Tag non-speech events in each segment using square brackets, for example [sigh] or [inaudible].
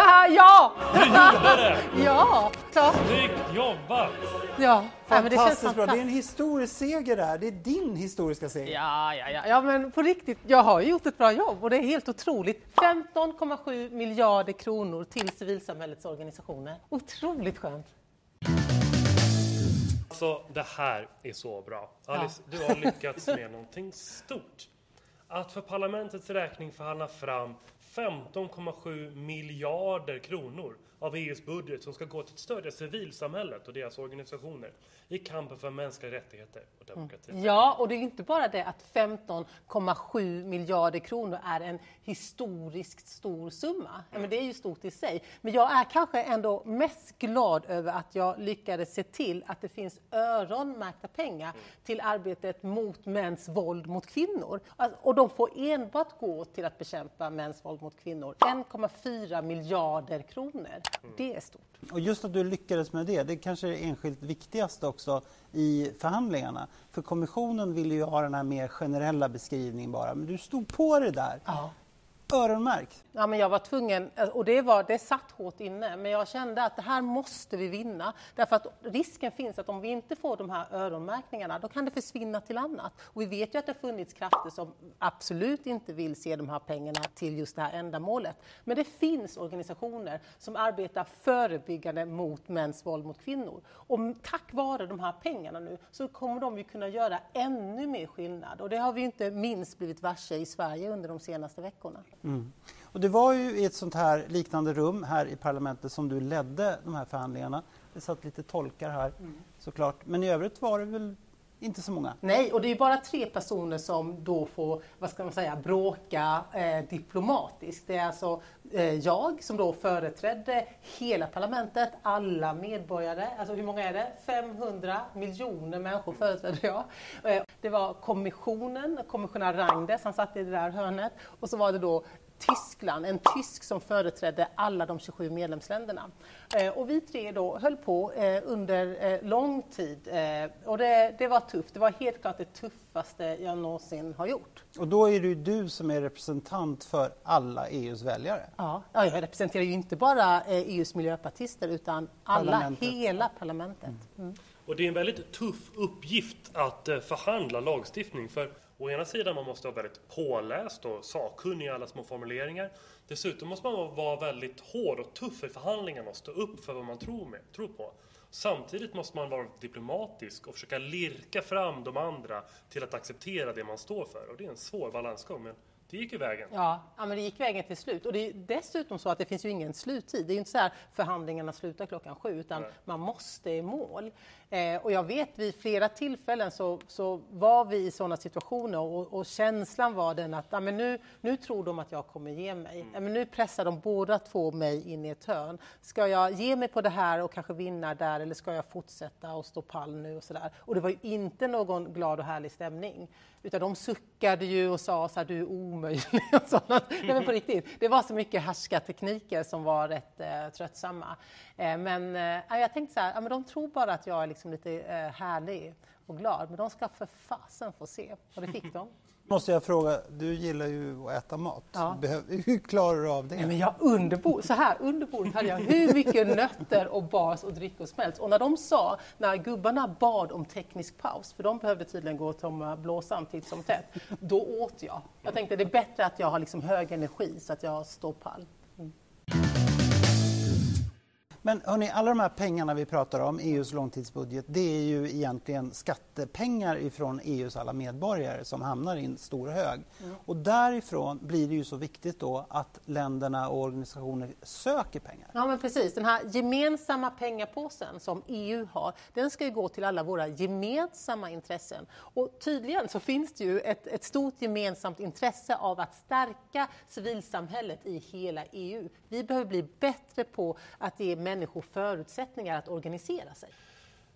[laughs] Ja! Du gjorde det! [laughs] Ja, klart. Snyggt jobbat! Ja, ja det Fantastiskt bra. Det är en historisk seger där. Det är din historiska seger. Ja, ja, ja, ja, men på riktigt, jag har gjort ett bra jobb och det är helt otroligt. 15,7 miljarder kronor till civilsamhällets organisationer. Otroligt skönt. Alltså, det här är så bra. Alice, du har lyckats med någonting stort. Att för parlamentets räkning förhandla fram 15,7 miljarder kronor av EUs budget som ska gå till att stödja civilsamhället och deras organisationer i kampen för mänskliga rättigheter och demokrati. Ja, och det är inte bara det att 15,7 miljarder kronor är en historiskt stor summa. Ja, men det är ju stort i sig. Men jag är kanske ändå mest glad över att jag lyckades se till att det finns öronmärkta pengar till arbetet mot mäns våld mot kvinnor. Alltså, Och de får enbart gå till att bekämpa mäns våld mot kvinnor. 1,4 miljarder kronor. Det är stort. Och just att du lyckades med det, det kanske är det enskilt viktigaste också i förhandlingarna. För kommissionen ville ju ha den här mer generella beskrivningen bara, men du stod på det där. Ja. Öronmärkt. Ja, men jag var tvungen, eh, och det, var, det satt hårt inne, men jag kände att det här måste vi vinna. Därför att risken finns att om vi inte får de här öronmärkningarna, då kan det försvinna till annat. Och vi vet ju att det har funnits krafter som absolut inte vill se de här pengarna till just det här ändamålet. Men det finns organisationer som arbetar förebyggande mot mäns våld mot kvinnor. Och tack vare de här pengarna nu så kommer de ju kunna göra ännu mer skillnad. Och det har vi ju inte minst blivit varse i Sverige under de senaste veckorna. Och det var ju i ett sånt här liknande rum här i parlamentet som du ledde de här förhandlingarna. Det satt lite tolkar här såklart, men i övrigt var det väl inte så många. Nej, och det är bara tre personer som då får, vad ska man säga, bråka eh, diplomatiskt. Det är alltså eh, jag som då företrädde hela parlamentet, alla medborgare. Alltså hur många är det? 500 miljoner människor företrädde jag. Eh, det var kommissionen, kommissionär Rangdes, han satt i det där hörnet. Och så var det då Tyskland, en tysk som företrädde alla de 27 medlemsländerna. Eh, och vi tre då höll på eh, under eh, lång tid eh, och det, det var tufft. Det var helt klart det tuffaste jag någonsin har gjort. Och då är det ju du som är representant för alla EUs väljare. Ja, ja, jag representerar ju inte bara eh, EUs miljöpartister utan alla, Parlamentet. hela parlamentet. Mm. Och det är en väldigt tuff uppgift att eh, förhandla lagstiftning. För å ena sidan man måste vara väldigt påläst och sakkunnig i alla små formuleringar. Dessutom måste man vara väldigt hård och tuff i förhandlingarna och stå upp för vad man tror, med, tror på. Samtidigt måste man vara diplomatisk och försöka lirka fram de andra till att acceptera det man står för. Och det är en svår balansgång, men det gick ju vägen. Ja, ja, men det gick vägen till slut. Och det är dessutom så att det finns ju ingen sluttid. Det är ju inte så här förhandlingarna slutar klockan sju, utan Nej. man måste i mål. Eh, och jag vet vid flera tillfällen så, så var vi i sådana situationer och, och känslan var den att ja, men nu, nu tror de att jag kommer ge mig. Ja, men nu pressar de båda två mig in i ett hörn. Ska jag ge mig på det här och kanske vinna där eller ska jag fortsätta och stå pall nu och sådär. Och det var ju inte någon glad och härlig stämning. Utan de suckade ju och sa så här, du är omöjlig och [laughs] sådant. Nej men på riktigt, det var så mycket härskartekniker som var rätt eh, tröttsamma. Eh, men eh, jag tänkte så här, ja, men de tror bara att jag är liksom lite eh, härlig och glad. Men de ska för fasen få se. Och det fick de. Måste jag fråga, du gillar ju att äta mat. Ja. [laughs] Hur klarar du av det? Nej, men jag under bord, så här, under bordet hade jag hur mycket nötter och bars och drickor som helst. Och när de sa, när gubbarna bad om teknisk paus, för de behövde tydligen gå och tömma blåsan titt som tätt, då åt jag. Jag tänkte det är bättre att jag har liksom hög energi så att jag står pall. Men hörni, alla de här pengarna vi pratar om, EUs långtidsbudget, det är ju egentligen skattepengar ifrån EUs alla medborgare som hamnar i en stor hög. Och därifrån blir det ju så viktigt då att länderna och organisationer söker pengar. Ja men precis, den här gemensamma pengapåsen som EU har, den ska ju gå till alla våra gemensamma intressen. Och tydligen så finns det ju ett, ett stort gemensamt intresse av att stärka civilsamhället i hela EU. Vi behöver bli bättre på att ge människor förutsättningar att organisera sig.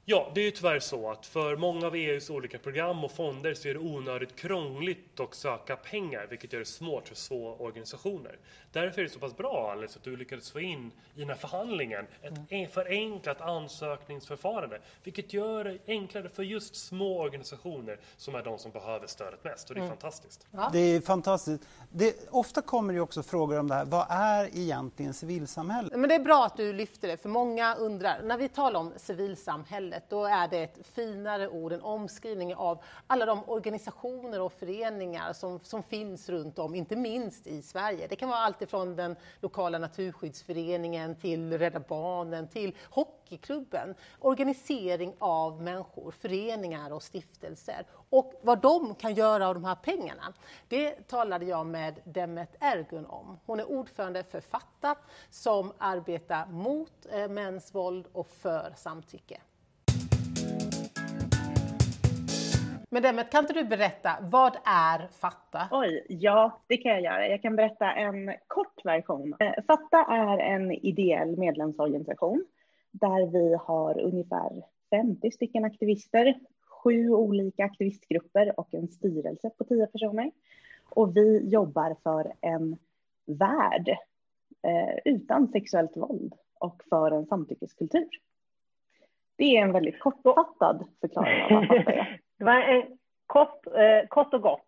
Ja, det är ju tyvärr så att för många av EUs olika program och fonder så är det onödigt krångligt att söka pengar, vilket gör det svårt för små organisationer. Därför är det så pass bra, Alice, att du lyckades få in i den här förhandlingen ett förenklat ansökningsförfarande, vilket gör det enklare för just små organisationer som är de som behöver stödet mest. Och det är mm. fantastiskt. Ja. Det är fantastiskt. Det, ofta kommer det också frågor om det här. Vad är egentligen civilsamhälle? Men det är bra att du lyfter det, för många undrar. När vi talar om civilsamhälle samhället, då är det ett finare ord, en omskrivning av alla de organisationer och föreningar som, som finns runt om, inte minst i Sverige. Det kan vara allt ifrån den lokala naturskyddsföreningen till Rädda Barnen till hockeyklubben. Organisering av människor, föreningar och stiftelser. Och vad de kan göra av de här pengarna, det talade jag med Demet Ergun om. Hon är ordförande för Fatta som arbetar mot eh, mäns våld och för samtycke. Men Demet, kan inte du berätta, vad är Fatta? Oj, ja det kan jag göra. Jag kan berätta en kort version. Eh, Fatta är en ideell medlemsorganisation där vi har ungefär 50 stycken aktivister, sju olika aktivistgrupper och en styrelse på 10 personer. Och vi jobbar för en värld eh, utan sexuellt våld och för en samtyckeskultur. Det är en väldigt kortfattad förklaring av vad Fatta är. [laughs] Det var en kort, eh, kort och gott.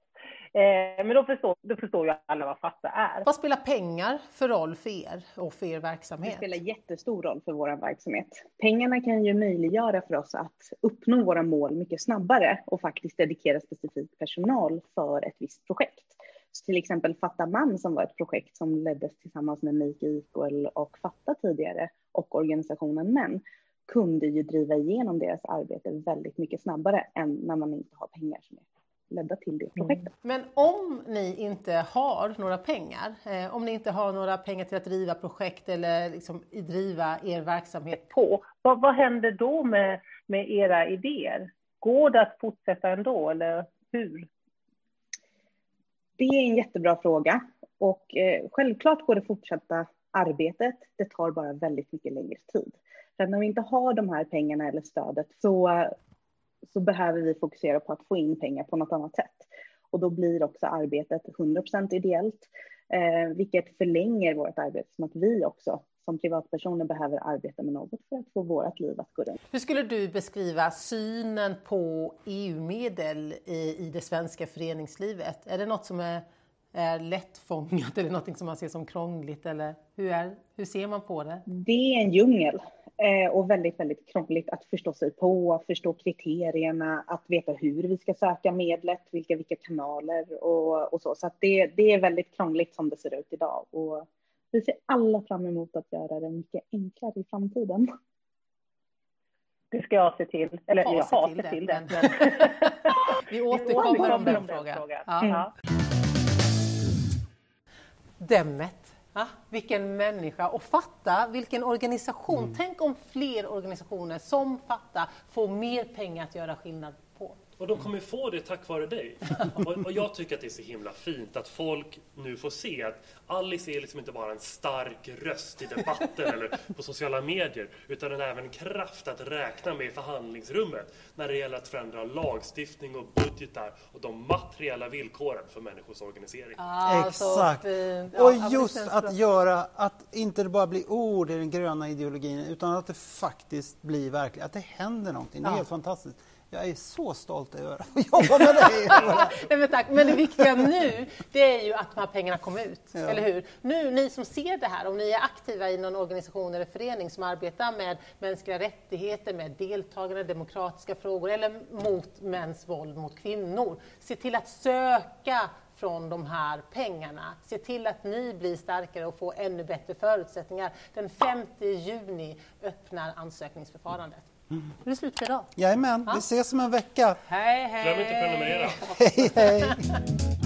Eh, men då förstår, då förstår ju alla vad FATTA är. Vad spelar pengar för roll för er och för er verksamhet? Det spelar jättestor roll för vår verksamhet. Pengarna kan ju möjliggöra för oss att uppnå våra mål mycket snabbare och faktiskt dedikera specifik personal för ett visst projekt. Så till exempel Fatta Man som var ett projekt som leddes tillsammans med Make Equal och Fatta tidigare och organisationen Män kunde ju driva igenom deras arbete väldigt mycket snabbare än när man inte har pengar som är ledda till det mm. projektet. Men om ni inte har några pengar, eh, om ni inte har några pengar till att driva projekt eller liksom driva er verksamhet på, vad, vad händer då med, med era idéer? Går det att fortsätta ändå eller hur? Det är en jättebra fråga och eh, självklart går det fortsätta arbetet. Det tar bara väldigt mycket längre tid. För att när vi inte har de här pengarna eller stödet så, så behöver vi fokusera på att få in pengar på något annat sätt. Och då blir också arbetet 100% ideellt, eh, vilket förlänger vårt arbete som att vi också som privatpersoner behöver arbeta med något för att få vårt liv att gå runt. Hur skulle du beskriva synen på EU-medel i, i det svenska föreningslivet? Är det något som är, är lättfångat [laughs] eller något som man ser som krångligt? Eller hur, är, hur ser man på det? Det är en djungel. Eh, och väldigt, väldigt krångligt att förstå sig på, förstå kriterierna, att veta hur vi ska söka medlet, vilka, vilka kanaler och, och så. Så det, det är väldigt krångligt som det ser ut idag och vi ser alla fram emot att göra det mycket enklare i framtiden. Det ska jag se till, eller jag har sett till det. Men... [laughs] vi återkommer om den frågan. frågan. Ja. Mm. Demmet Ja, vilken människa! Och fatta vilken organisation! Mm. Tänk om fler organisationer som Fatta får mer pengar att göra skillnad. Och de kommer få det tack vare dig. Och, och, jag tycker att det är så himla fint att folk nu får se att Alice är liksom inte bara en stark röst i debatten eller på sociala medier, utan den är även kraft att räkna med i förhandlingsrummet när det gäller att förändra lagstiftning och budgetar och de materiella villkoren för människors organisering. Ah, Exakt! Ja, och just att bra. göra, att inte det bara blir ord i den gröna ideologin, utan att det faktiskt blir verkligt, att det händer någonting. Det är ja. helt fantastiskt. Jag är så stolt över [laughs] att jobba med dig. [laughs] Nej, men, tack. men det viktiga nu, det är ju att de här pengarna kommer ut. Ja. Eller hur? Nu, ni som ser det här, om ni är aktiva i någon organisation eller förening som arbetar med mänskliga rättigheter, med deltagande, demokratiska frågor eller mot mäns våld mot kvinnor. Se till att söka från de här pengarna. Se till att ni blir starkare och får ännu bättre förutsättningar. Den 5 juni öppnar ansökningsförfarandet. Mm. Är det slut för idag? Jajamän, ja. vi ses om en vecka. Hej, hej! Glöm inte att prenumerera. hej, hej!